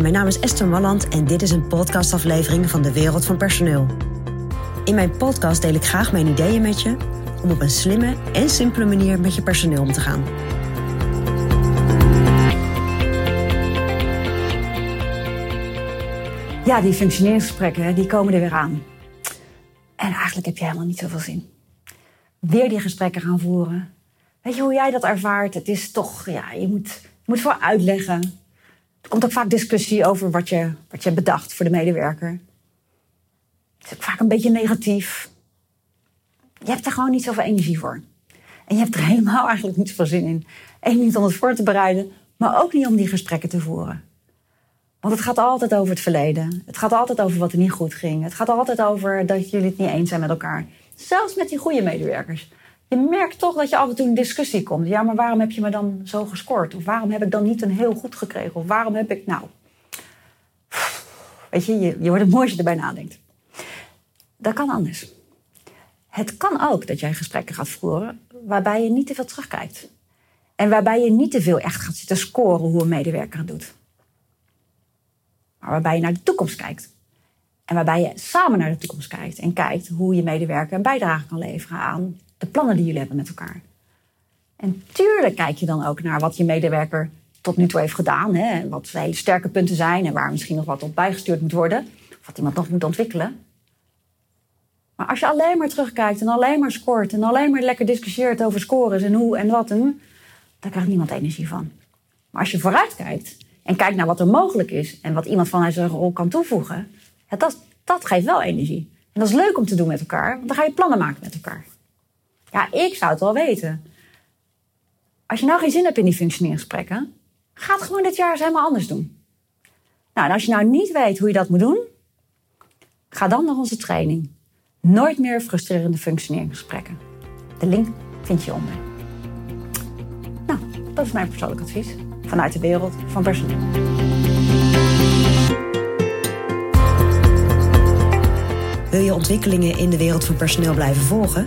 Mijn naam is Esther Malland en dit is een podcastaflevering van de Wereld van Personeel. In mijn podcast deel ik graag mijn ideeën met je om op een slimme en simpele manier met je personeel om te gaan. Ja, die functioneringsgesprekken die komen er weer aan. En eigenlijk heb je helemaal niet zoveel zin. Weer die gesprekken gaan voeren. Weet je hoe jij dat ervaart? Het is toch, ja, je moet, je moet voor uitleggen. Er komt ook vaak discussie over wat je, wat je hebt bedacht voor de medewerker. Het is ook vaak een beetje negatief. Je hebt er gewoon niet zoveel energie voor. En je hebt er helemaal eigenlijk niet zoveel zin in. Eén niet om het voor te bereiden, maar ook niet om die gesprekken te voeren. Want het gaat altijd over het verleden. Het gaat altijd over wat er niet goed ging. Het gaat altijd over dat jullie het niet eens zijn met elkaar. Zelfs met die goede medewerkers. Je merkt toch dat je af en toe in discussie komt. Ja, maar waarom heb je me dan zo gescoord? Of waarom heb ik dan niet een heel goed gekregen? Of waarom heb ik nou... Weet je, je, je wordt het mooiste erbij nadenkt. Dat kan anders. Het kan ook dat jij gesprekken gaat voeren waarbij je niet te veel terugkijkt. En waarbij je niet te veel echt gaat zitten scoren hoe een medewerker het doet. Maar waarbij je naar de toekomst kijkt. En waarbij je samen naar de toekomst kijkt. En kijkt hoe je medewerker een bijdrage kan leveren aan de plannen die jullie hebben met elkaar. En tuurlijk kijk je dan ook naar wat je medewerker tot nu toe heeft gedaan. Hè, wat zijn hele sterke punten zijn en waar misschien nog wat op bijgestuurd moet worden. Of wat iemand nog moet ontwikkelen. Maar als je alleen maar terugkijkt en alleen maar scoort en alleen maar lekker discussieert over scores en hoe en wat en daar krijgt niemand energie van. Maar als je vooruit kijkt en kijkt naar wat er mogelijk is en wat iemand van zijn rol kan toevoegen, dat, dat geeft wel energie. En dat is leuk om te doen met elkaar, want dan ga je plannen maken met elkaar. Ja, ik zou het wel weten. Als je nou geen zin hebt in die functioneringsgesprekken, ga het gewoon dit jaar eens helemaal anders doen. Nou, en als je nou niet weet hoe je dat moet doen, ga dan naar onze training. Nooit meer frustrerende functioneringsgesprekken. De link vind je onder. Nou, dat is mijn persoonlijk advies vanuit de wereld van personeel. Wil je ontwikkelingen in de wereld van personeel blijven volgen?